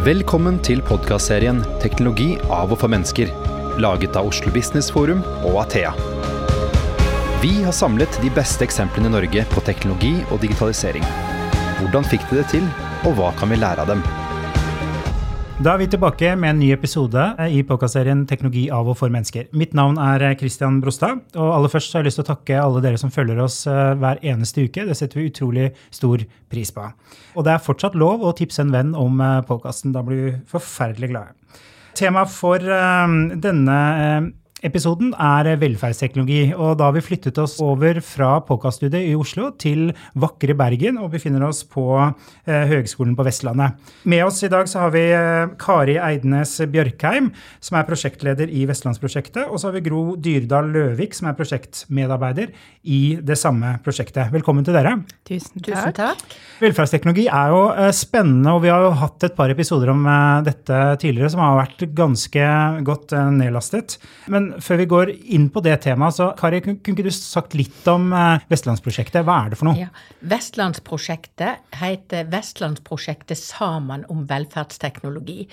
Velkommen til podkastserien 'Teknologi av og for mennesker', laget av Oslo Business Forum og Athea. Vi har samlet de beste eksemplene i Norge på teknologi og digitalisering. Hvordan fikk de det til, og hva kan vi lære av dem? Da er vi tilbake med en ny episode i podkastserien 'Teknologi av og for mennesker'. Mitt navn er Christian Brostad, og aller først har jeg lyst til å takke alle dere som følger oss eh, hver eneste uke. Det setter vi utrolig stor pris på. Og det er fortsatt lov å tipse en venn om podkasten. Da blir vi forferdelig glade. Temaet for eh, denne eh, Episoden er velferdsteknologi, og da har vi flyttet oss over fra podkaststudiet i Oslo til vakre Bergen og befinner oss på eh, Høgskolen på Vestlandet. Med oss i dag så har vi eh, Kari Eidnes Bjørkheim, som er prosjektleder i Vestlandsprosjektet, og så har vi Gro Dyrdal Løvik, som er prosjektmedarbeider i det samme prosjektet. Velkommen til dere. Tusen takk. Tusen takk. Velferdsteknologi er jo eh, spennende, og vi har jo hatt et par episoder om eh, dette tidligere som har vært ganske godt eh, nedlastet. Men før vi går inn på det temaet, så Kari, kunne ikke du sagt litt om eh, Vestlandsprosjektet? Hva er det for noe? Ja. Vestlandsprosjektet heter Vestlandsprosjektet sammen om velferdsteknologi.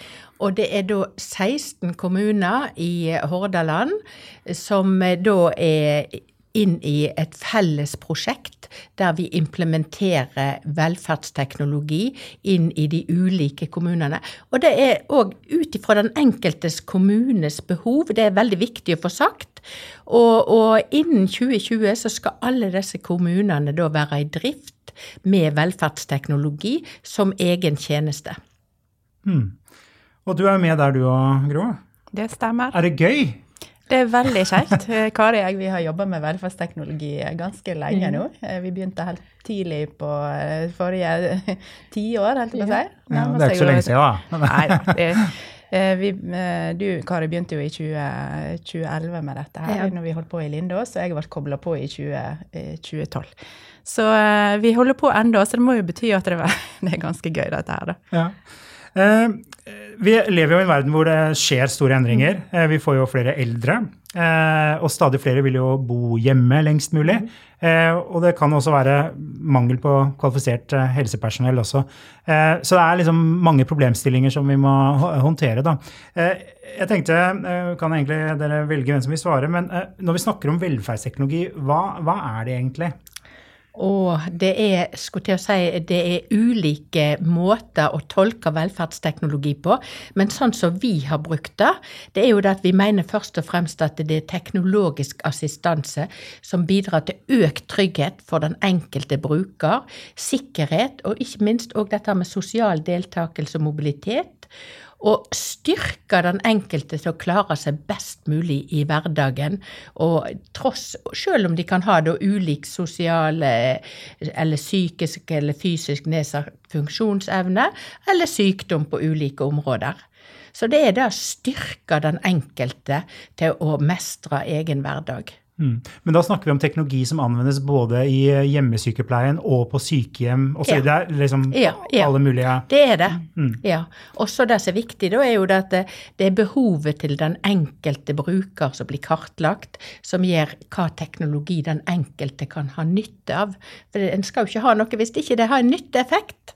Og det er da 16 kommuner i Hordaland som da er inn i et felles prosjekt der vi implementerer velferdsteknologi inn i de ulike kommunene. Og det er òg ut ifra den enkeltes kommunes behov, det er veldig viktig å få sagt. Og, og, innen 2020 så skal alle disse kommunene da være i drift med velferdsteknologi som egen tjeneste. Hmm. Og du er med der du òg, Gro? Det stemmer. Er det gøy? Det er veldig kjekt. Eh, Kari og jeg vi har jobba med velferdsteknologi ganske lenge nå. Eh, vi begynte helt tidlig på eh, forrige tiår, helt på å si. Ja, det er ikke så lenge siden, da. Nei da. Vi, du, Kari, begynte jo i 20, 2011 med dette her, ja. når vi holdt på i Lindås, og jeg ble kobla på i 20, 2012. Så vi holder på ennå, så det må jo bety at det, det er ganske gøy, dette her. da. Ja. Eh, vi lever jo i en verden hvor det skjer store endringer. Eh, vi får jo flere eldre. Eh, og stadig flere vil jo bo hjemme lengst mulig. Og det kan også være mangel på kvalifisert helsepersonell også. Så det er liksom mange problemstillinger som vi må håndtere, da. Jeg tenkte, kan egentlig dere velge hvem som vil svare, men når vi snakker om velferdsteknologi, hva, hva er det egentlig? Og det er, skulle til å si, det er ulike måter å tolke velferdsteknologi på. Men sånn som vi har brukt det, det er jo det at vi mener først og fremst at det er teknologisk assistanse som bidrar til økt trygghet for den enkelte bruker, sikkerhet og ikke minst òg dette med sosial deltakelse og mobilitet og styrke den enkelte til å klare seg best mulig i hverdagen. Og tross, selv om de kan ha da ulik sosial eller psykisk eller fysisk nedsatt funksjonsevne, eller sykdom på ulike områder. Så det er det å styrke den enkelte til å mestre egen hverdag. Mm. Men da snakker vi om teknologi som anvendes både i eh, hjemmesykepleien og på sykehjem Også, Ja. Det er liksom ja, ja. alle mulige Det er det. Mm. ja. Også det som er viktig, da, er jo det at det, er behovet til den enkelte bruker som blir kartlagt, som gjør hva teknologi den enkelte kan ha nytte av. For en skal jo ikke ha noe hvis ikke det har en nytteeffekt.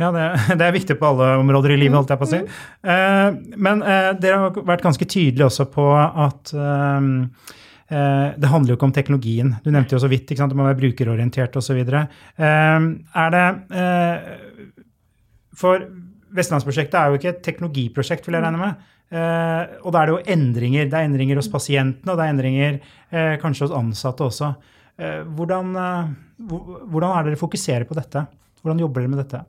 Ja, det, det, er viktig på alle områder i livet, holdt jeg på å si. Mm. Uh, men uh, dere har vært ganske tydelige også på at Eh, det handler jo ikke om teknologien. Du nevnte jo så vidt, ikke sant? det må være brukerorientert osv. Eh, er det eh, For Vestlandsprosjektet er jo ikke et teknologiprosjekt, vil jeg regne med. Og da er det jo endringer. Det er endringer hos pasientene, og det er endringer kanskje hos ansatte også. Hvordan, hvordan er dere fokuserer på dette? Hvordan jobber dere med dette?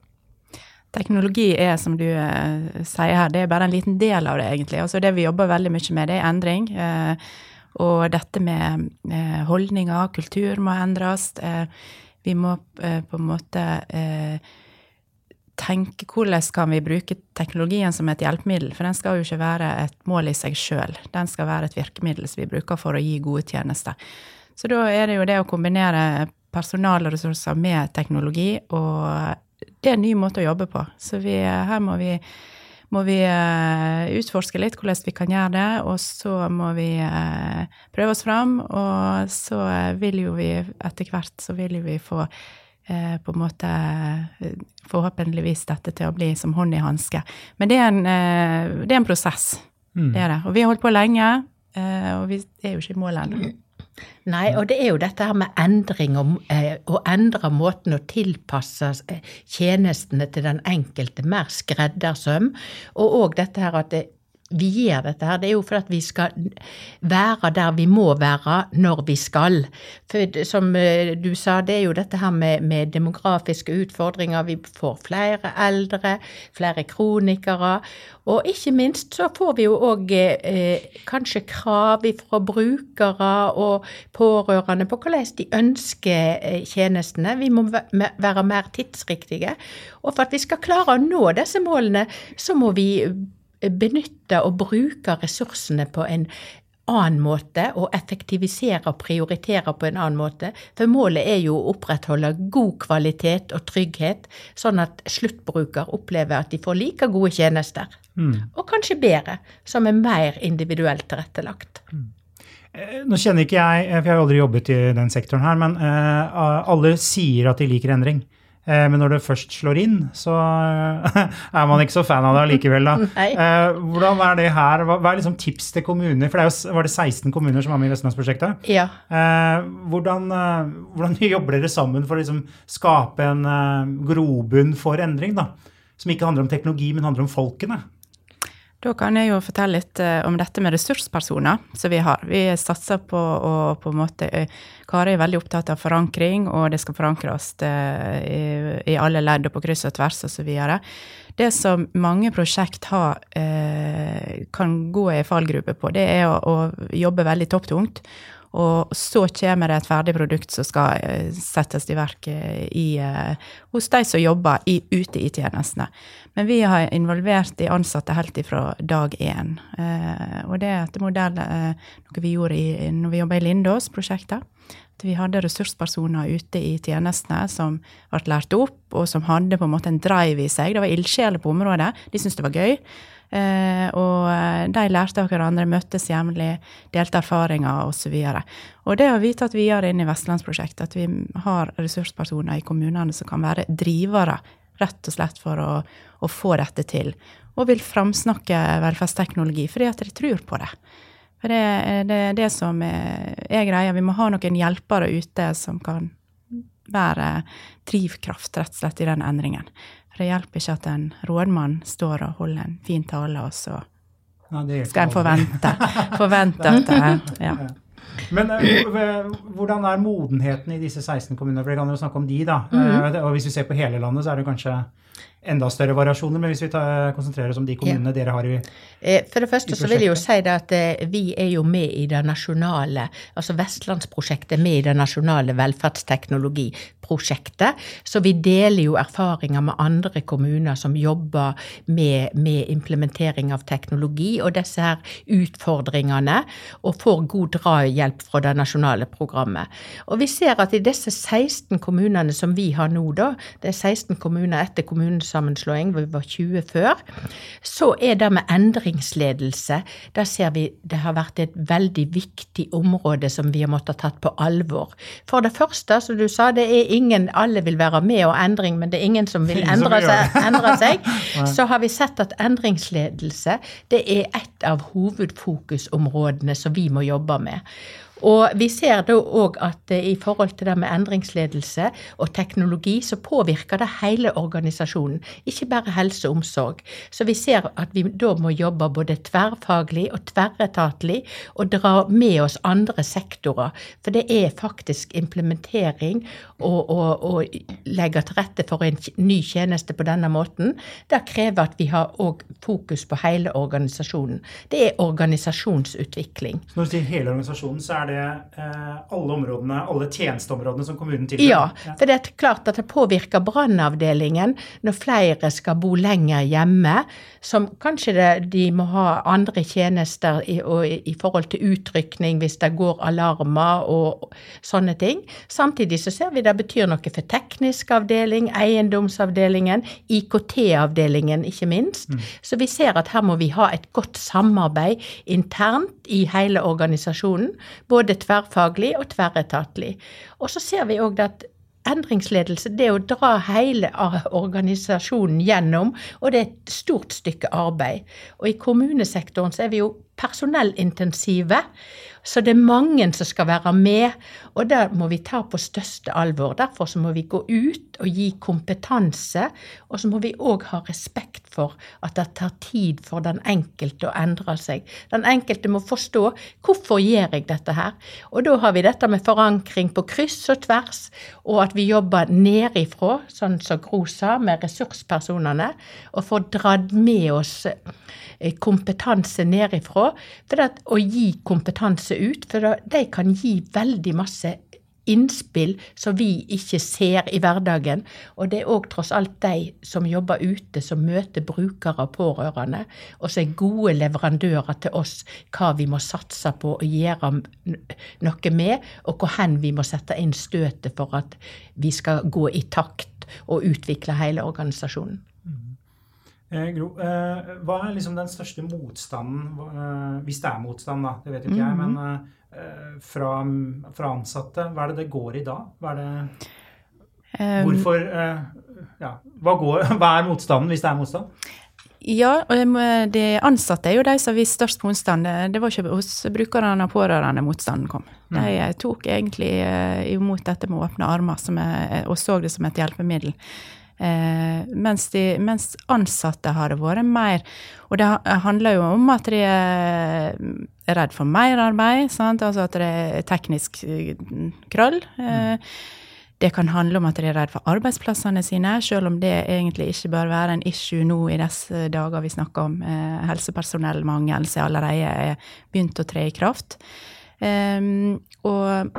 Teknologi er, som du sier her, det er bare en liten del av det, egentlig. Altså det vi jobber veldig mye med, det er endring. Og dette med eh, holdninger, kultur må endres. Eh, vi må eh, på en måte tenke hvordan kan vi bruke teknologien som et hjelpemiddel. For den skal jo ikke være et mål i seg sjøl. Den skal være et virkemiddel som vi bruker for å gi gode tjenester. Så da er det jo det å kombinere personalressurser med teknologi, og det er en ny måte å jobbe på. Så vi, her må vi må vi uh, utforske litt hvordan vi kan gjøre det, og så må vi uh, prøve oss fram. Og så vil jo vi etter hvert så vil jo vi få eh, på en måte eh, forhåpentligvis dette til å bli som hånd i hanske. Men det er en, eh, det er en prosess. Mm. Det er det. Og vi har holdt på lenge, eh, og vi er jo ikke i mål ennå. Nei, og det er jo dette her med endring og eh, å endre måten å tilpasse eh, tjenestene til den enkelte mer skreddersøm, og òg dette her at det, vi gjør dette her, det er jo for at vi skal være der vi må være når vi skal. For som eh, du sa, det er jo dette her med, med demografiske utfordringer. Vi får flere eldre, flere kronikere. Og ikke minst så får vi jo òg eh, kanskje krav fra brukere og pårørende på hvordan de ønsker eh, tjenestene. Vi må være mer tidsriktige. Og for at vi skal klare å nå disse målene, så må vi benytte og bruke ressursene på en annen måte, og effektivisere og prioritere på en annen måte. For målet er jo å opprettholde god kvalitet og trygghet, sånn at sluttbruker opplever at de får like gode tjenester. Og kanskje bedre, som er mer individuelt tilrettelagt. Mm. Nå kjenner ikke jeg, eh, for jeg har aldri jobbet i den sektoren her, men eh, alle sier at de liker endring. Eh, men når det først slår inn, så eh, er man ikke så fan av det allikevel. Da. Eh, hvordan er det her? Hva, er liksom tips til kommuner? For det er jo, var det 16 kommuner som var med i Vestlandsprosjektet? Ja. Eh, hvordan, hvordan jobber dere sammen for å liksom skape en grobunn for endring? da? Som ikke handler om teknologi, men handler om folkene. Da kan jeg jo fortelle litt eh, om dette med ressurspersoner som vi har. Vi satser på å på en måte eh, Kari er veldig opptatt av forankring, og det skal forankres eh, i, i alle ledd og på kryss og tvers osv. Det som mange prosjekt har, kan gå i fallgruppe på, det er å, å jobbe veldig topptungt. Og så kommer det et ferdig produkt som skal eh, settes i verk eh, i, eh, hos de som jobber i, ute i tjenestene. Men vi har involvert de ansatte helt ifra dag én. Og det er etter modell noe vi gjorde i, når vi jobba i Lindås-prosjektet. Vi hadde ressurspersoner ute i tjenestene som ble lært opp, og som hadde på en måte en drive i seg. Det var ildsjeler på området. De syntes det var gøy. Eh, og eh, de lærte av hverandre, møttes jevnlig, delte erfaringer osv. Og, det har vi tatt videre inn i Vestlandsprosjektet, at vi har ressurspersoner i kommunene som kan være drivere, rett og slett for å, å få dette til. Og vil framsnakke velferdsteknologi fordi at de tror på det. For det er det, det som er, er greia. Vi må ha noen hjelpere ute som kan være drivkraft, rett og slett, i den endringen. Det hjelper ikke at en rådmann står og holder en fin tale, og så skal en forvente, forvente at det, ja. Men eh, hvordan er modenheten i disse 16 kommunene? For det kan jo snakke om de, da. Mm. Og hvis vi ser på hele landet, så er det kanskje enda større variasjoner. Men hvis vi tar, konsentrerer oss om de kommunene dere har i prosjektet. For det første så vil jeg jo si det at eh, vi er jo med i det nasjonale, altså Vestlandsprosjektet er med i det nasjonale velferdsteknologiprosjektet. Så vi deler jo erfaringer med andre kommuner som jobber med, med implementering av teknologi og disse her utfordringene, og får god drahjelp fra det nasjonale programmet. Og vi ser at i disse 16 kommunene som vi har nå, da, det er 16 kommuner etter kommunesammenslåing, hvor vi var 20 før, så er det med endringsledelse, der ser vi det har vært et veldig viktig område som vi har måttet ha tatt på alvor. For det første, som du sa, det er ingen, alle vil være med og endring, men det er ingen som vil endre seg, endre seg. Så har vi sett at endringsledelse, det er et av hovedfokusområdene som vi må jobbe med. Og vi ser da òg at eh, i forhold til det med endringsledelse og teknologi, så påvirker det hele organisasjonen, ikke bare helse og omsorg. Så vi ser at vi da må jobbe både tverrfaglig og tverretatlig, og dra med oss andre sektorer. For det er faktisk implementering og legge til rette for en ny tjeneste på denne måten. Det krever at vi har òg fokus på hele organisasjonen. Det er organisasjonsutvikling. Så når du sier hele organisasjonen, så er det eh, alle områdene, alle tjenesteområdene som kommunen tilbyr? Ja, for det er klart at det påvirker brannavdelingen når flere skal bo lenger hjemme, som kanskje det, de må ha andre tjenester i, og, i, forhold til utrykning hvis det går alarmer og sånne ting. Samtidig så ser vi det betyr noe for teknisk avdeling, eiendomsavdelingen, IKT-avdelingen ikke minst. Så vi ser at her må vi ha et godt samarbeid internt i hele organisasjonen, både tverrfaglig og tverretatlig. Og så ser vi òg at endringsledelse, det er å dra hele organisasjonen gjennom, og det er et stort stykke arbeid. Og i kommunesektoren så er vi jo personellintensive. Så det er mange som skal være med, og det må vi ta på største alvor. Derfor så må vi gå ut og gi kompetanse, og så må vi òg ha respekt for at det tar tid for den enkelte å endre seg. Den enkelte må forstå hvorfor gjør jeg dette her. Og da har vi dette med forankring på kryss og tvers, og at vi jobber nedifra, sånn som Gro sa, med ressurspersonene, og får dratt med oss eh, kompetanse nedifra. For å gi kompetanse ut, for de kan gi veldig masse innspill som vi ikke ser i hverdagen. Og det er òg tross alt de som jobber ute, som møter brukere og pårørende, og som er gode leverandører til oss hva vi må satse på å gjøre noe med, og hvor hen vi må sette inn støtet for at vi skal gå i takt og utvikle hele organisasjonen. Eh, Gro, eh, hva er liksom den største motstanden, eh, hvis det er motstand, da, det vet jo ikke jeg, men mhm. fra, fra, ansatte? Hva er det det går i da? Hva er det Hvorfor Ja, hva, går, hva er motstanden, hvis det er motstand? Ja, de ansatte er jo de som har vist størst motstand. Det var ikke hos brukerne og pårørende motstanden kom. De mm. tok egentlig imot dette med åpne armer er, og så det som et hjelpemiddel. Eh, mens, de, mens, ansatte har det vært mer Og det handler jo om at de er redd for mer arbeid, sant? altså at det er teknisk eh, krøll. Eh, det kan handle om at de er redd for arbeidsplassene sine, selv om det egentlig ikke bør være en issue nå i disse dager vi snakker om. Eh, helsepersonellmangel som allerede er begynt å tre i kraft. Um, og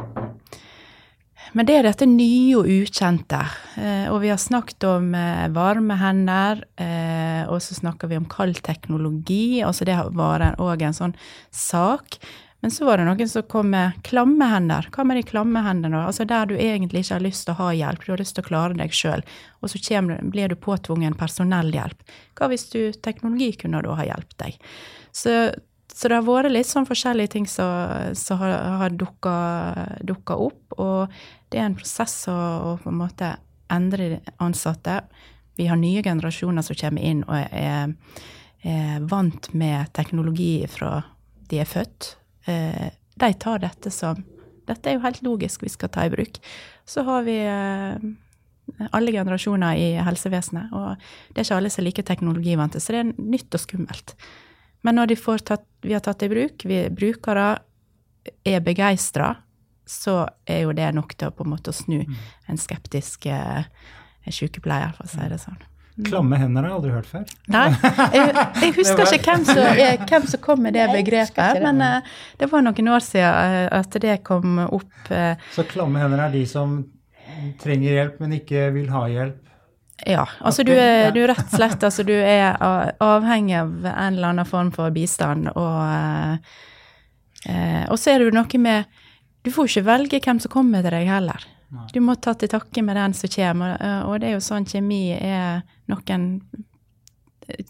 men det er dette nye og ukjente. Eh, og vi har snakket om eh, varme hender, eh, og så snakker vi om kald teknologi. Altså det var òg en sånn sak. Men så var det noen som kom med klamme hender. Hva med de klamme hendene? Altså der du egentlig ikke har lyst til å ha hjelp, du har lyst til å klare deg sjøl, og så kommer, blir du påtvungen personellhjelp. Hva hvis du, teknologi kunne da ha hjulpet deg? Så så det har vært litt sånn forskjellige ting som, har, har dukka opp. Og det er en prosess å, å, på en måte endre ansatte. Vi har nye generasjoner som kommer inn og er, er vant med teknologi fra de er født. Eh, de tar dette som Dette er jo helt logisk, vi skal ta i bruk. Så har vi eh, alle generasjoner i helsevesenet, og det er ikke alle som er like teknologivante, så det er nytt og skummelt. Men når tatt, vi har tatt det i bruk, vi brukere er begeistra, så er jo det nok til å på en måte snu mm. en skeptisk eh, sykepleier, for å si det sånn. Mm. Klamme hender har jeg aldri hørt før. Nei, jeg, jeg husker ikke hvem som, hvem som, kom med det begrepet, men uh, det var noen år siden uh, at det kom opp. Uh, så klamme hender er de som trenger hjelp, men ikke vil ha hjelp? Ja. Altså du er, du er, rett og slett altså, du er avhengig av en eller annen form for bistand, og, eh, og så er det jo noe med Du får ikke velge hvem som kommer til deg heller. Du må ta til takke med den som kommer, og det er jo sånn kjemi er noen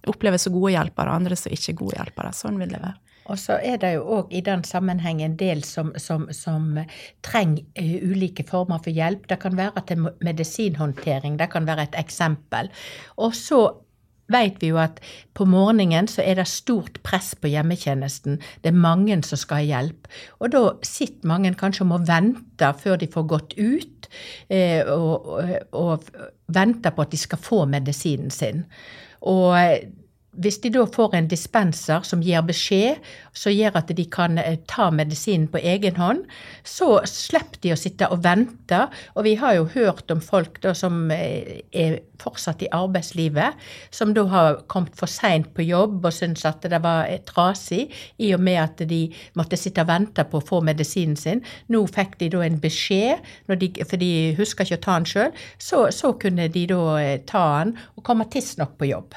opplever så gode hjelpere, andre som ikke gode hjelpere. Sånn vil det være. Og så er det jo òg i den sammenheng en del som, som, som trenger uh, ulike former for hjelp. Det kan være til medisinhåndtering, det kan være et eksempel. Og så vet vi jo at på morgenen så er det stort press på hjemmetjenesten. Det er mange som skal ha hjelp. Og da sitter mange kanskje og må vente før de får gått ut, eh, og, og, og vente på at de skal få medisinen sin. Og hvis de da får en dispenser som gir beskjed, som gjør at de kan eh, ta medisinen på egen hånd, så slipper de å sitte og vente. Og vi har jo hørt om folk da som eh, er fortsatt i arbeidslivet, som da har kommet for seint på jobb og syns at det var eh, trasig, i og med at de måtte sitte og vente på å få medisinen sin. Nå fikk de da en beskjed, de, for de husker ikke å ta den sjøl, så, så kunne de da ta den og komme tidsnok på jobb.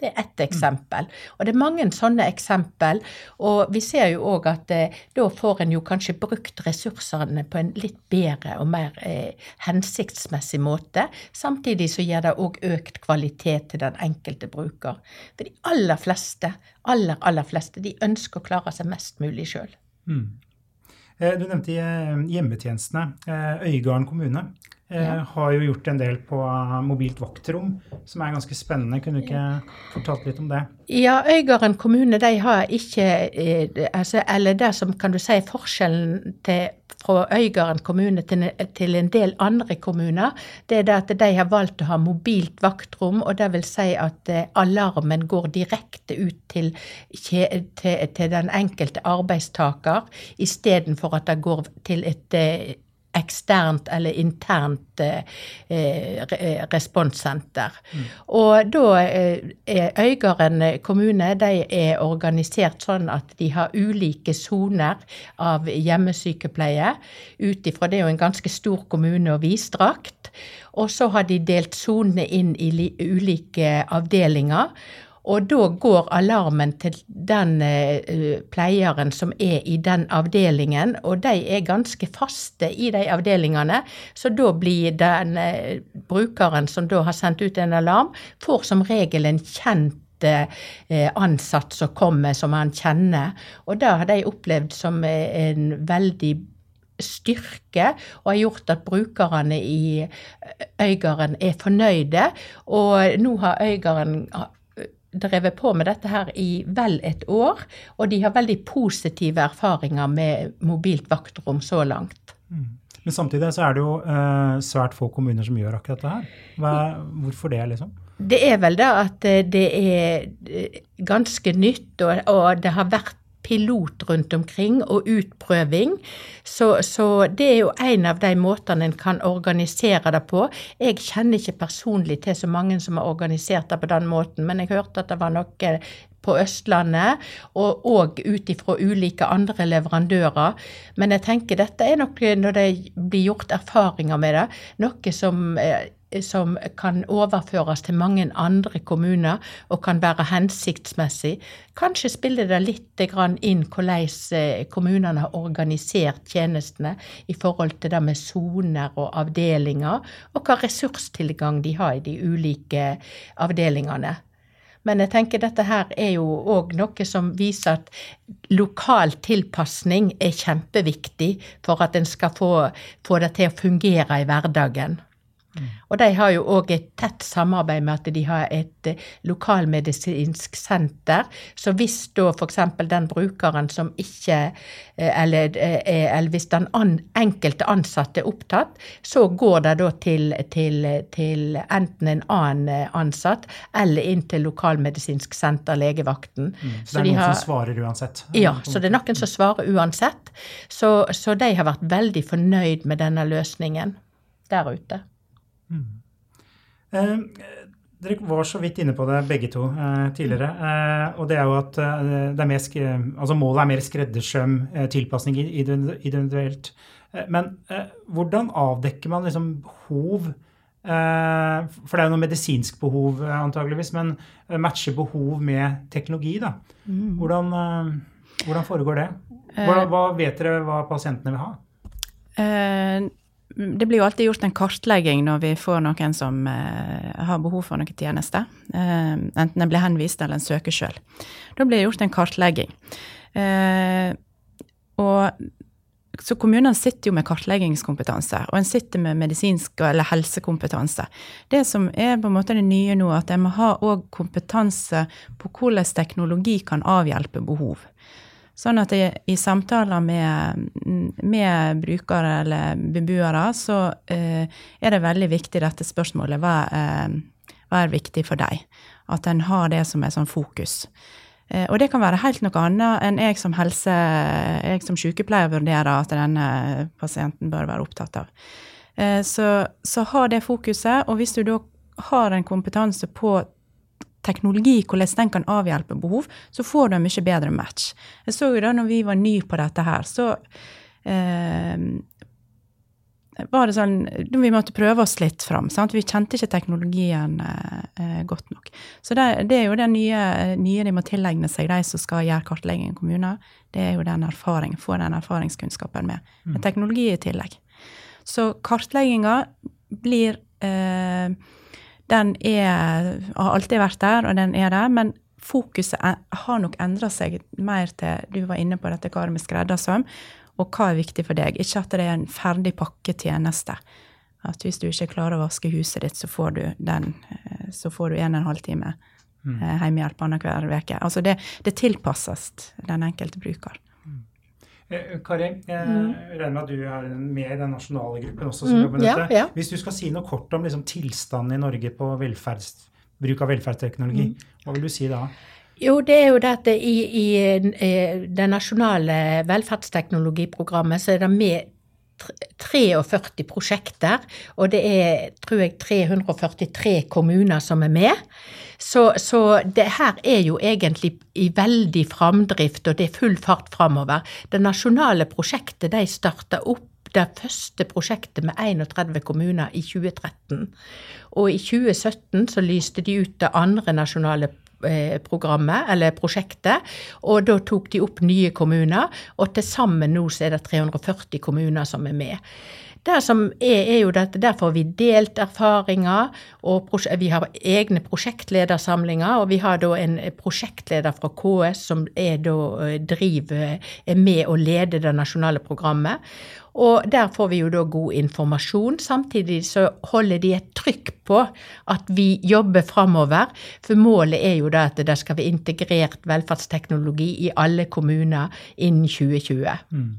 Det er ett eksempel. Og det er mange sånne eksempel. Og vi ser jo òg at eh, da får en jo kanskje brukt ressursene på en litt bedre og mer eh, hensiktsmessig måte. Samtidig så gir det òg økt kvalitet til den enkelte bruker. For de aller fleste, aller, aller fleste, de ønsker å klare seg mest mulig sjøl. Mm. Eh, du nevnte eh, hjemmetjenestene. Øygarden kommune eh, har jo gjort en del på eh, mobilt vaktrom, som er ganske spennende. Kunne du ikke fortalt litt om det? Ja, Øygarden kommune de har ikke eh, altså, Eller det som kan du si forskjellen til, fra Øygarden kommune til, til, en del andre kommuner, det er det at de har valgt å ha mobilt vaktrom. og det vil si at alarmen går direkte ut til, til, til den enkelte arbeidstaker, istedenfor at det går til et eksternt eller internt eh, eh responssenter. Mm. Og da eh, er Øygarden kommune de er organisert sånn at de har ulike soner av hjemmesykepleie. Ut ifra det er jo en ganske stor kommune og vidstrakt. Og så har de delt sonene inn i ulike avdelinger. Og da går alarmen til den uh, pleieren som er i den avdelingen, og de er ganske faste i de avdelingene. Så da blir den uh, brukeren som da har sendt ut en alarm, får som regel en kjent uh, ansatt som kommer, som han kjenner. Og det har de opplevd som en veldig styrke, og har gjort at brukerne i Øygarden er fornøyde. Og nå har Øygarden drevet på med dette her i vel et år, og de har veldig positive erfaringer med mobilt vaktrom så langt. Mm. Men samtidig så er det jo uh, svært få kommuner som gjør akkurat dette her. Hva, hvorfor det, liksom? Det er vel da at eh, det er eh, ganske nytt, og, og det har vært pilot rundt omkring og utprøving. Så, så, det er jo en av de måtene en kan organisere det på. Jeg kjenner ikke personlig til så mange som har organisert det på den måten, men jeg hørte at det var noe på Østlandet, og òg ut ifra ulike andre leverandører. Men jeg tenker dette er noe, når det blir gjort erfaringer med det, noe som eh, som kan overføres til mange andre kommuner og kan være hensiktsmessig. Kanskje spiller det litt inn hvordan eh, kommunene har organisert tjenestene i forhold til det med soner og avdelinger, og hva ressurstilgang de har i de ulike avdelingene. Men jeg tenker dette her er jo òg noe som viser at lokal tilpasning er kjempeviktig for at en skal få, få det til å fungere i hverdagen. Og de har jo òg et tett samarbeid med at de har et eh, lokalmedisinsk senter. Så hvis da f.eks. den brukeren som ikke eh, Eller, eh, eller hvis den enkelte ansatte er opptatt, så går det da til, til, til, enten en annen ansatt eller inn til lokalmedisinsk senter, legevakten. Mm, så det er noen har, som svarer uansett? Ja, så det er noen som svarer uansett. Så, så de har vært veldig fornøyd med denne løsningen der ute. Mm. Eh, dere var så vidt inne på det begge to eh, tidligere. Eh, og det er jo at eh, er mer, altså målet er mer skreddersøm, eh, tilpasning individuelt. Eh, men hvordan avdekker man liksom behov For det er jo noe medisinsk behov antageligvis, men matcher behov med teknologi, da. Mm. Hvordan, hvordan foregår det? Hva, hva vet dere hva pasientene vil ha? Det blir jo alltid gjort en kartlegging når vi får noen som eh, har behov for noen tjenester. Eh, enten en blir henvist eller en søker sjøl. Da blir det gjort en kartlegging. Eh, og så kommunene sitter jo med kartleggingskompetanse, og en sitter med medisinsk eller helsekompetanse. Det som er på en måte det nye nå, at en må ha òg kompetanse på hvordan teknologi kan avhjelpe behov. Sånn at jeg, i samtaler med, med, brukere eller beboere, så eh, er det veldig viktig dette spørsmålet hva, eh, hva er viktig for deg? At en har det som er sånn fokus. Eh, og det kan være helt noe annet enn jeg som helse, jeg som sykepleier vurderer at denne pasienten bør være opptatt av. Eh, så, så ha det fokuset, og hvis du da har en kompetanse på teknologi, hvordan den kan avhjelpe behov, så får du en mye bedre match. Jeg så jo da når vi var nye på dette her, så eh, var det sånn Vi måtte prøve oss litt fram. Sant? Vi kjente ikke teknologien eh, godt nok. Så det, det, er jo det nye, nye, de må tilegne seg, de som skal gjøre kartlegging i kommuner. Det er jo den erfaringen, få den erfaringskunnskapen med, med mm. teknologi i tillegg. Så kartlegginga blir eh, den er, har alltid vært der, og den er der. Men fokuset har nok endra seg mer til Du var inne på dette hva med skreddersøm. Og hva er viktig for deg? Ikke at det er en ferdig pakketjeneste. At hvis du ikke klarer å vaske huset ditt, så får du, den, så får du en og en halv time mm. hjemmehjelp annenhver uke. Altså det, det tilpasses den enkelte bruker. Kari, jeg mm. regner med at du er med i den nasjonale gruppen også som mm, jobber med dette. Ja, ja. Hvis du skal si noe kort om liksom, tilstanden i Norge på bruk av velferdsteknologi, mm. hva vil du si da? Jo, det er jo det at i, i, i det nasjonale velferdsteknologiprogrammet så er det med 43 prosjekter, og det er tror jeg 343 kommuner som er med. Så, så det her er jo egentlig i veldig framdrift, og det er full fart framover. Det nasjonale prosjektet de starta opp det første prosjektet med 31 kommuner i 2013. Og i 2017 så lyste de ut det andre nasjonale Eh, programmet, eller prosjektet. Og da tok de opp nye kommuner, og til sammen nå så er det 340 kommuner som er med. Det som er, er jo at Der får vi delt erfaringer, og vi har egne prosjektledersamlinger. Og vi har da en prosjektleder fra KS som er, da, eh, driver, er med å lede det nasjonale programmet. Og der får vi jo da god informasjon. Samtidig så holder de et trykk på at vi jobber framover. For målet er jo da at det skal være integrert velferdsteknologi i alle kommuner innen 2020. Mm.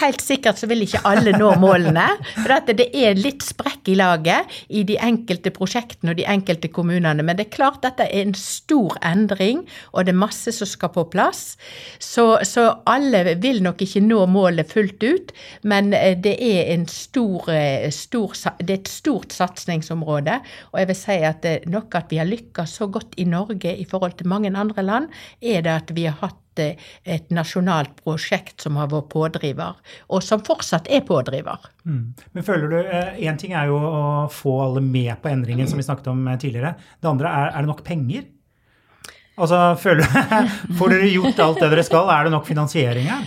Helt sikkert så vil ikke alle nå målene. For at det er litt sprekk i laget i de enkelte prosjektene og de enkelte kommunene. Men det er klart dette er en stor endring, og det er masse som skal på plass. Så, så alle vil nok ikke nå målet fullt ut, men eh, det er, stor, eh, stor, det er et stort satsingsområde. Og jeg vil si at nok at vi har lykkes så godt i Norge i forhold til mange andre land, er det at vi har hatt et nasjonalt prosjekt som har vært pådriver, og som fortsatt er pådriver. Mm. Men føler du, Én eh, ting er jo å få alle med på endringen, som vi snakket om eh, tidligere. Det andre er er det nok penger? Altså, føler du, Får dere gjort alt det dere skal? Er det nok finansiering her?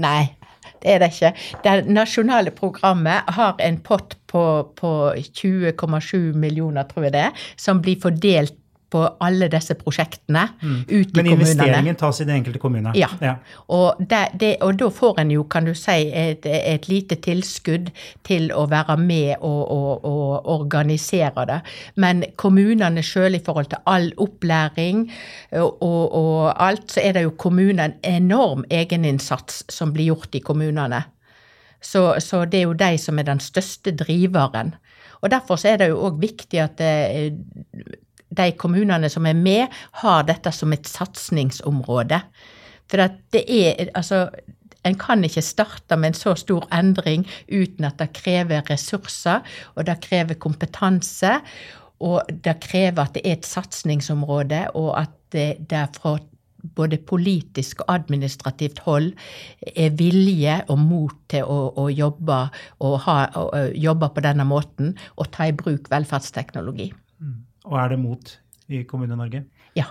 Nei, det er det ikke. Det nasjonale programmet har en pott på, på 20,7 millioner, tror jeg det, som blir fordelt på alle disse prosjektene mm. ut i kommunene. Men investeringen tas i den enkelte kommune? Ja. ja. Og, det, det, og, da får en jo, kan du si, et, et, lite tilskudd til å være med og, og, og organisere det. Men kommunene sjøl i forhold til all opplæring og, alt, så er det jo kommunene en enorm egeninnsats som blir gjort i kommunene. Så, så, det er jo de som er den største driveren. Og Derfor er det jo òg viktig at de kommunene som er med, har dette som et satsingsområde. For at det er Altså, en kan ikke starte med en så stor endring uten at det krever ressurser, og det krever kompetanse, og det krever at det er et satsingsområde, og at det, det fra både politisk og administrativt hold er vilje og mot til å, å jobbe, å ha, å, jobbe på denne måten og ta i bruk velferdsteknologi. Og er det mot i Kommune-Norge? Ja.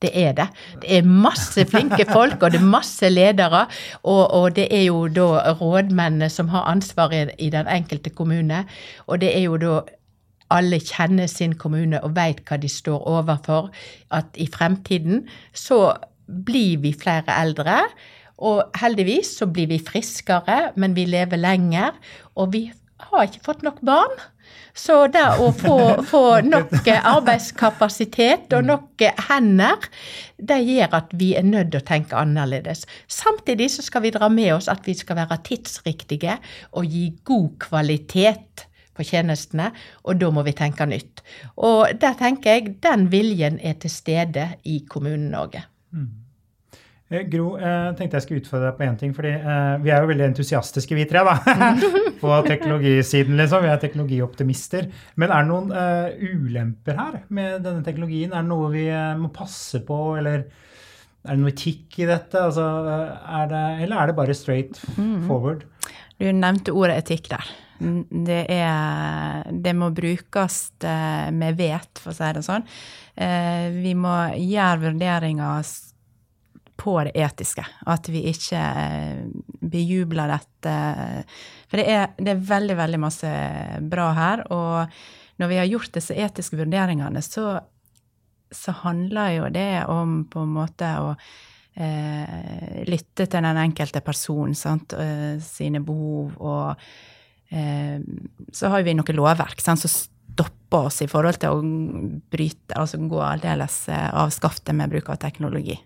Det er det. Det er masse flinke folk, og det er masse ledere. Og, og det er jo da rådmennene som har ansvaret i den enkelte kommune. Og det er jo da alle kjenner sin kommune og vet hva de står overfor. At i fremtiden så blir vi flere eldre. Og heldigvis så blir vi friskere, men vi lever lenger. Og vi har ikke fått nok barn. Så det å få, få nok arbeidskapasitet og nok hender, det gjør at vi er nødt til å tenke annerledes. Samtidig så skal vi dra med oss at vi skal være tidsriktige og gi god kvalitet på tjenestene, og da må vi tenke nytt. Og der tenker jeg den viljen er til stede i Kommune-Norge. Mm. Eh, Gro, jeg eh, tenkte jeg skulle utfordre deg på én ting. fordi eh, Vi er jo veldig entusiastiske, vi tre, da. på teknologisiden, liksom. Vi er teknologioptimister. Men er det noen ulemper her med denne teknologien? Er det noe vi må passe på, eller er det noe etikk i dette? Altså, er det, eller er det bare straight mm. forward? Du nevnte ordet etikk der. Det, er, det må brukes med vet, for å si det sånn. Vi må gjøre vurderinger på det etiske. At vi ikke eh, bejubler dette. For det er, det er, veldig, veldig masse bra her. Og når vi har gjort disse etiske vurderingene, så, så handler jo det om på en måte å eh, lytte til den enkelte person, sant, eh, sine behov og eh, så har vi noe lovverk sant, som stopper oss i forhold til å bryte, altså gå aldeles eh, av skaftet med bruk av teknologi.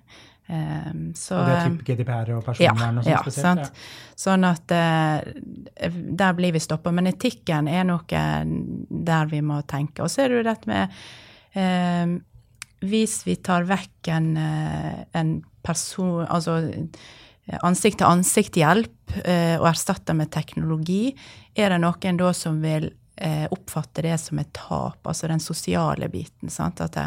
Um, så, og det er type GDPR og personvern? Ja, og sånt ja, sant. Ja. Sånn at uh, der blir vi stoppa. Men etikken er noe der vi må tenke. Og så er det jo dette med uh, Hvis vi tar vekk en, uh, en person Altså ansikt-til-ansikt-hjelp og erstatter med teknologi, er det noen da som vil oppfatte det som et tap, altså den sosiale biten? sant, at det,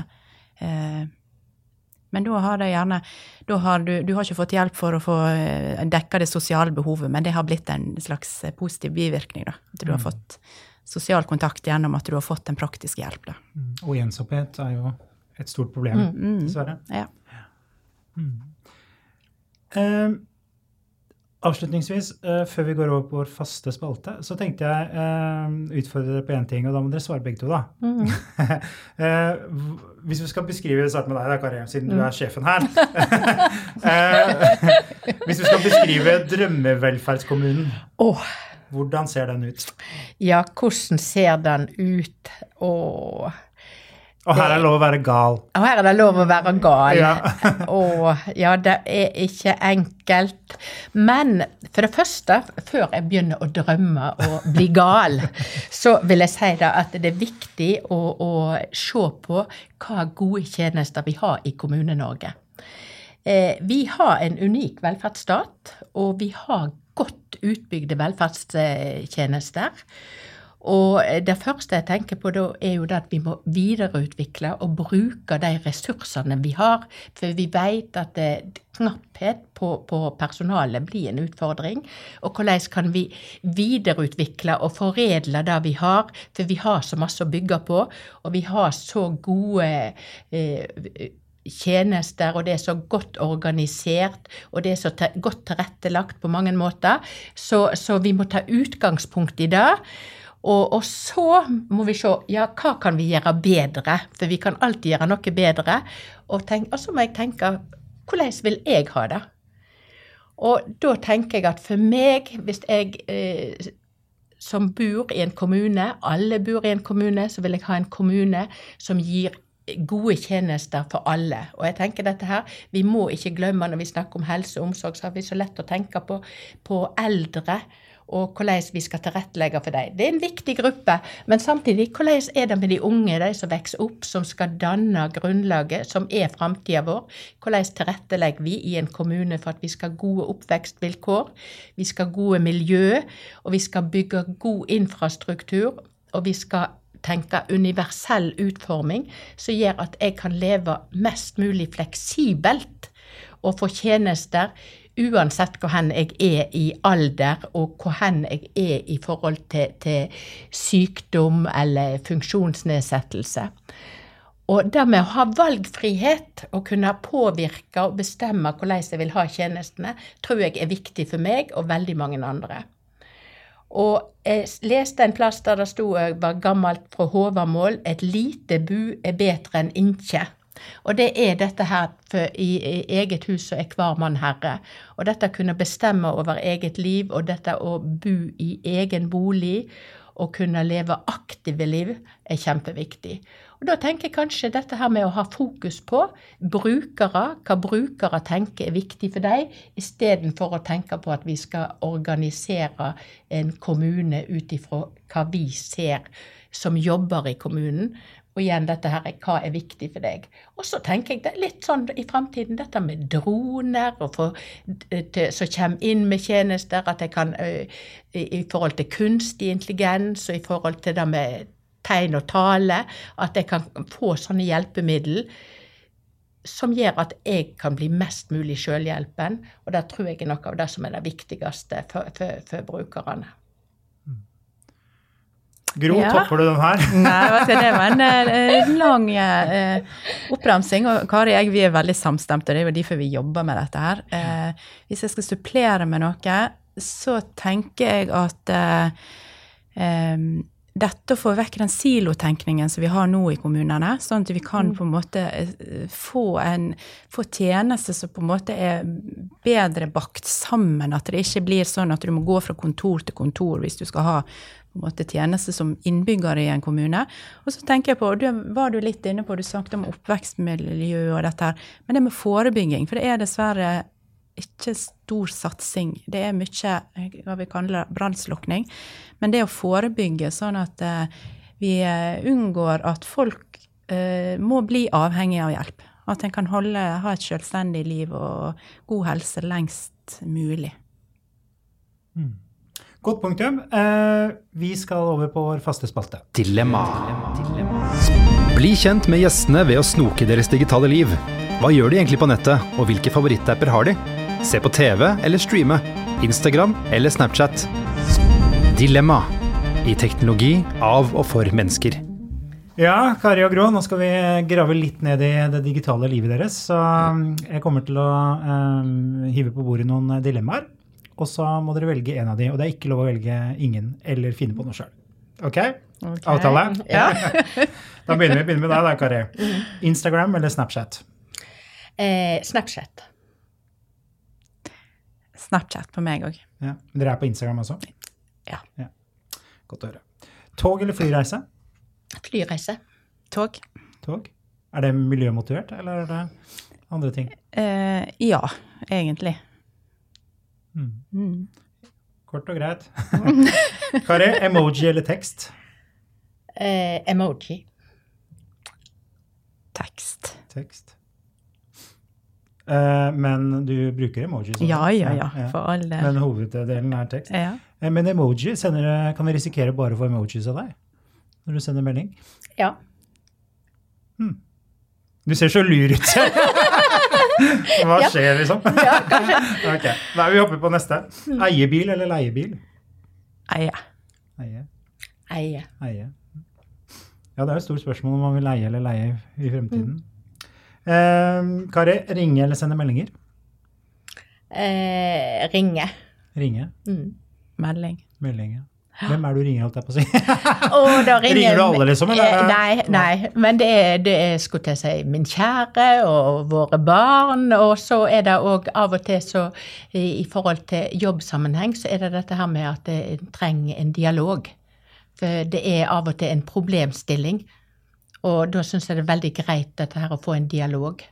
men da har det gjerne har du, du, har ikke fått hjelp for å få eh, dekka det sosiale behovet, men det har blitt en slags eh, positiv bivirkning. da, At du mm. har fått sosial kontakt gjennom at du har fått en praktisk hjelp. da. Mm. Og ensomhet er jo et stort problem, mm, mm. dessverre. Ja. Mm. Uh, Avslutningsvis, uh, før vi går over på vår faste spalte, så tenkte jeg uh, utfordre dere på én ting, og da må dere svare begge to, da. Mm. hvis vi skal beskrive Start med deg, da, Kari, siden mm. du er sjefen her. hvis vi skal beskrive drømmevelferdskommunen, oh. hvordan ser den ut? Ja, hvordan ser den ut? Åh og her er det lov å være gal. Og her er det lov å være gal. Ja. og ja, det er ikke enkelt. Men for det første, før jeg begynner å drømme og bli gal, så vil jeg si da at det er viktig å, å se på hva gode tjenester vi har i Kommune-Norge. Eh, vi har en unik velferdsstat, og vi har godt utbygde velferdstjenester. Og det første jeg tenker på da, er jo det at vi må videreutvikle og bruke de ressursene vi har. For vi vet at det, knapphet på, på personalet blir en utfordring. Og hvordan kan vi videreutvikle og foredle det vi har? For vi har så masse å bygge på, og vi har så gode eh, tjenester, og det er så godt organisert, og det er så godt tilrettelagt på mange måter. Så, så vi må ta utgangspunkt i det. Og, og, så må vi se ja, hva kan vi gjøre bedre, for vi kan alltid gjøre noe bedre. Og, tenk, og så må jeg tenke hvordan vil jeg ha det? Og da tenker jeg at for meg, hvis jeg eh, som bor i en kommune, alle bor i en kommune, så vil jeg ha en kommune som gir gode tjenester for alle. Og jeg tenker dette her, Vi må ikke glemme når vi snakker om helse og omsorg, så har vi så lett å tenke på, på eldre og hvordan vi skal tilrettelegge for dem. Det er en viktig gruppe, men samtidig, hvordan er det med de unge, de som vokser opp, som skal danne grunnlaget, som er framtida vår? Hvordan tilrettelegger vi i en kommune for at vi skal ha gode oppvekstvilkår, vi skal ha gode miljø, og vi skal bygge god infrastruktur, og vi skal tenke universell utforming som gjør at jeg kan leve mest mulig fleksibelt og få tjenester uansett hvor hen jeg er i alder, og hvor hen jeg er i forhold til, til sykdom eller funksjonsnedsettelse. Og det med å ha valgfrihet og kunne påvirke og bestemme hvordan jeg vil ha tjenestene, tror jeg er viktig for meg og veldig mange andre. Og jeg leste en plass der det sto var gammelt fra Håvamål et lite bu er bedre enn inkje. Og det er dette her i eget hus og er hver mann herre. Og dette å kunne bestemme over eget liv, og dette å bo i egen bolig og kunne leve aktive liv, er kjempeviktig. Og Da tenker jeg kanskje dette her med å ha fokus på brukere, hva brukere tenker er viktig for dem, istedenfor å tenke på at vi skal organisere en kommune ut ifra hva vi ser som jobber i kommunen, og igjen dette her, hva er viktig for deg. Og så tenker jeg det litt sånn i framtiden dette med droner og for, som kommer inn med tjenester, at jeg kan i forhold til kunstig intelligens og i forhold til det med tegn og tale, at jeg kan få sånne hjelpemiddel som gjør at jeg kan bli mest mulig sjølhjelpen. Og det tror jeg er noe av det som er det viktigste for, for, for brukerne. Gro, ja. topper du den her? Nei, det var en uh, lang uh, oppramsing. Og Kari og jeg vi er veldig samstemte, og det er jo derfor vi jobber med dette her. Uh, hvis jeg skal supplere med noe, så tenker jeg at um, dette å få vekk den silotenkningen som vi har nå i kommunene, sånn at vi kan på en måte eh, få en få tjeneste som på en måte er bedre bakt sammen. At det ikke blir sånn at du må gå fra kontor til kontor hvis du skal ha en måte tjenester som innbygger i en kommune. Og så tenker jeg på, det var du litt inne på, du snakket om oppvekstmiljø og dette her, men det med forebygging, for det er dessverre ikke stor satsing. Det er mye hva vi kaller brannslukking. Men det å forebygge sånn at eh, vi eh, unngår at folk eh, må bli avhengige av hjelp. At en kan holde, ha et selvstendig liv og god helse lengst mulig. Godt punktum. Eh, vi skal over på vår faste spalte. Dilemma. Bli kjent med gjestene ved å snoke deres digitale liv. Hva gjør de egentlig på nettet, og hvilke favorittapper har de? Se på TV eller streame. Instagram eller Snapchat. Dilemma. I teknologi av og for mennesker. Ja, Kari og Gro, nå skal vi grave litt ned i det digitale livet deres. Så um, jeg kommer til å um, hive på bordet noen dilemmaer. Og så må dere velge en av de, og det er ikke lov å velge ingen eller finne på noe sjøl. Ok? okay? Avtale? Ja. Da begynner vi begynner med deg, da, Kari. Instagram eller Snapchat? Eh, Snapchat. Snapchat på meg òg. Ja. Dere er på Instagram også? Ja. Godt å høre. Tog eller flyreise? Flyreise. Tog? Tog? Er det miljømotivert, eller er det andre ting? Eh, ja, egentlig. Mm. Mm. Kort og greit. Kari, emoji eller tekst? Eh, emoji. Tekst. Tekst. Eh, men du bruker emoji? sånn? Ja, ja, ja, for alle. Men hoveddelen er tekst. Ja. Eh, men emoji, sender, kan vi risikere bare å få emojis av deg når du sender melding? Ja. Du ser så lur ut. Hva skjer, liksom? ja kanskje. ok, Nei, Vi hopper på neste. Eiebil eller leiebil? Eie. Eie. Eie. Eie. Ja, det er jo et stort spørsmål om man vil leie eller leie i fremtiden. Eh, Kari, ringe eller sende meldinger? Eh, ringe. Ringe. Mm. Melding. Meldinger. Hvem er det du ringer, holdt jeg på å si? oh, ringer, Ringer du alle, liksom, eller? Eh, Nei, nei. Men det er, det er skulle jeg si, min kjære og våre barn. Og så er det òg av og til så i, i forhold til jobbsammenheng, så er det dette her med at en trenger en dialog. For det er av og til en problemstilling. Og da syns jeg det er veldig greit dette her å få en dialog.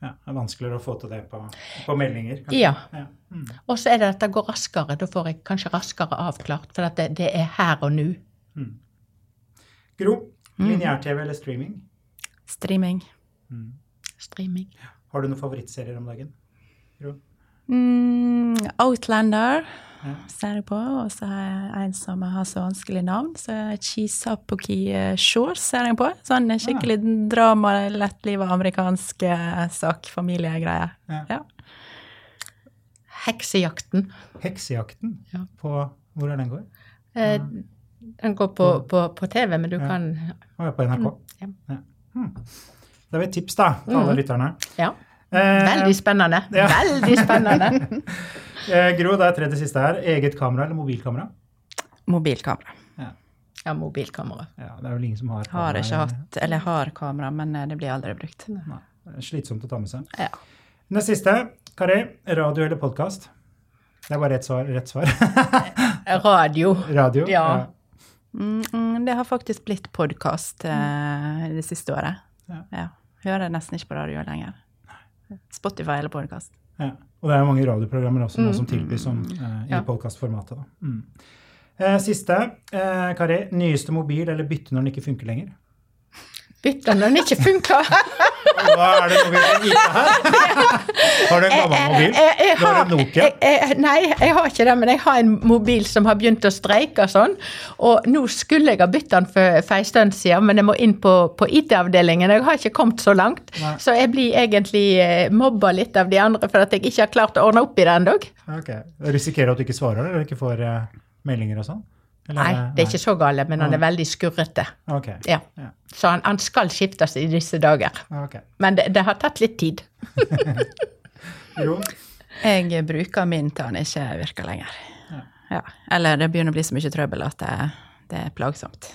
Ja, det er vanskeligere å få til det på, på meldinger. kanskje. Ja. Ja. Mm. Og så er det at det går raskere. Da får jeg kanskje raskere avklart, for at det, det er her og nå. Gro, lineær-TV eller streaming? Streaming. Streaming. Har du noen favorittserier om dagen? Gro? Mm, Outlander Ja. ser jeg på. Og så har jeg en som har så vanskelig navn. Så Chisapoki Shores ser jeg på. Sånn skikkelig drama, lettliva amerikansk eh, sak, familiegreier. Ja. Ja. Heksejakten. Heksejakten? Ja. På, hvor er den går? Eh, Den går på, på, på TV, men du Ja. kan Å, ja, på NRK. ja. Ja. Hmm. Det var et tips da, til alle lytterne. Ja. Eh, Veldig spennende. ja. Veldig spennende. eh, Gro, det er tredje siste her. Eget kamera eller mobilkamera? Mobilkamera. Ja, mobilkamera. Ja, det er vel ingen som har kamera. Har ikke hatt, eller har kamera, men eh, det blir aldri brukt. Nei, slitsomt å ta med seg. Ja. Neste siste. Kari, radio eller podkast? Det er bare rett svar. Rett svar. Radio. radio? Ja. ja. mm, det har faktisk blitt podkast eh, det siste året. Ja. Ja. Hører nesten ikke på radio lenger. Spotify eller podkast. Ja. Og det er mange radioprogrammer også nå som tilbys som, eh, i Ja. podkastformatet. Mm. Eh, siste. Eh, Kari, nyeste mobil eller bytte når den ikke funker lenger? Bytte når den ikke funker. Hva er det mobilen ikke her? Har du en gammel mobil? Jeg- jeg Du har en Nokia? jeg- jeg- Nei, jeg har ikke det, men jeg har en mobil som har begynt å streike og sånn. Og nå skulle jeg ha bytta den for, for en stund siden, men jeg må inn på, på IT-avdelingen. Jeg har ikke kommet så langt. Nei. Så jeg blir egentlig eh, mobba litt av de andre for at jeg ikke har klart å ordne opp i det ennå. Okay. Risikerer du at du ikke svarer, eller ikke får eh, meldinger og sånn? Eller Nei, det er ikke så gale, men han er veldig skurrete. Okay. Ja. Så han, han skal skiftes i disse dager. Okay. Men det, det har tatt litt tid. Jo. Jeg bruker min til han ikke virker lenger. Ja. Ja. Eller det begynner å bli så mye trøbbel at det, det er plagsomt.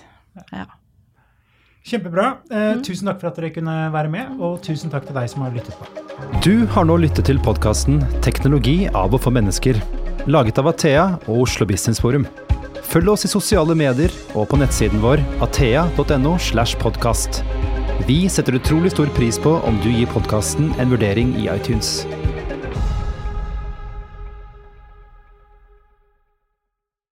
Ja. Kjempebra. Eh, Tusen takk for at dere kunne være med, og tusen takk til deg som har lyttet på. Du har nå lyttet til podkasten 'Teknologi av og for mennesker', laget av Athea og Oslo Business Forum. Følg oss i sosiale medier og på nettsiden vår athea.no. slash podcast. Vi setter utrolig stor pris på om du gir podkasten en vurdering i iTunes.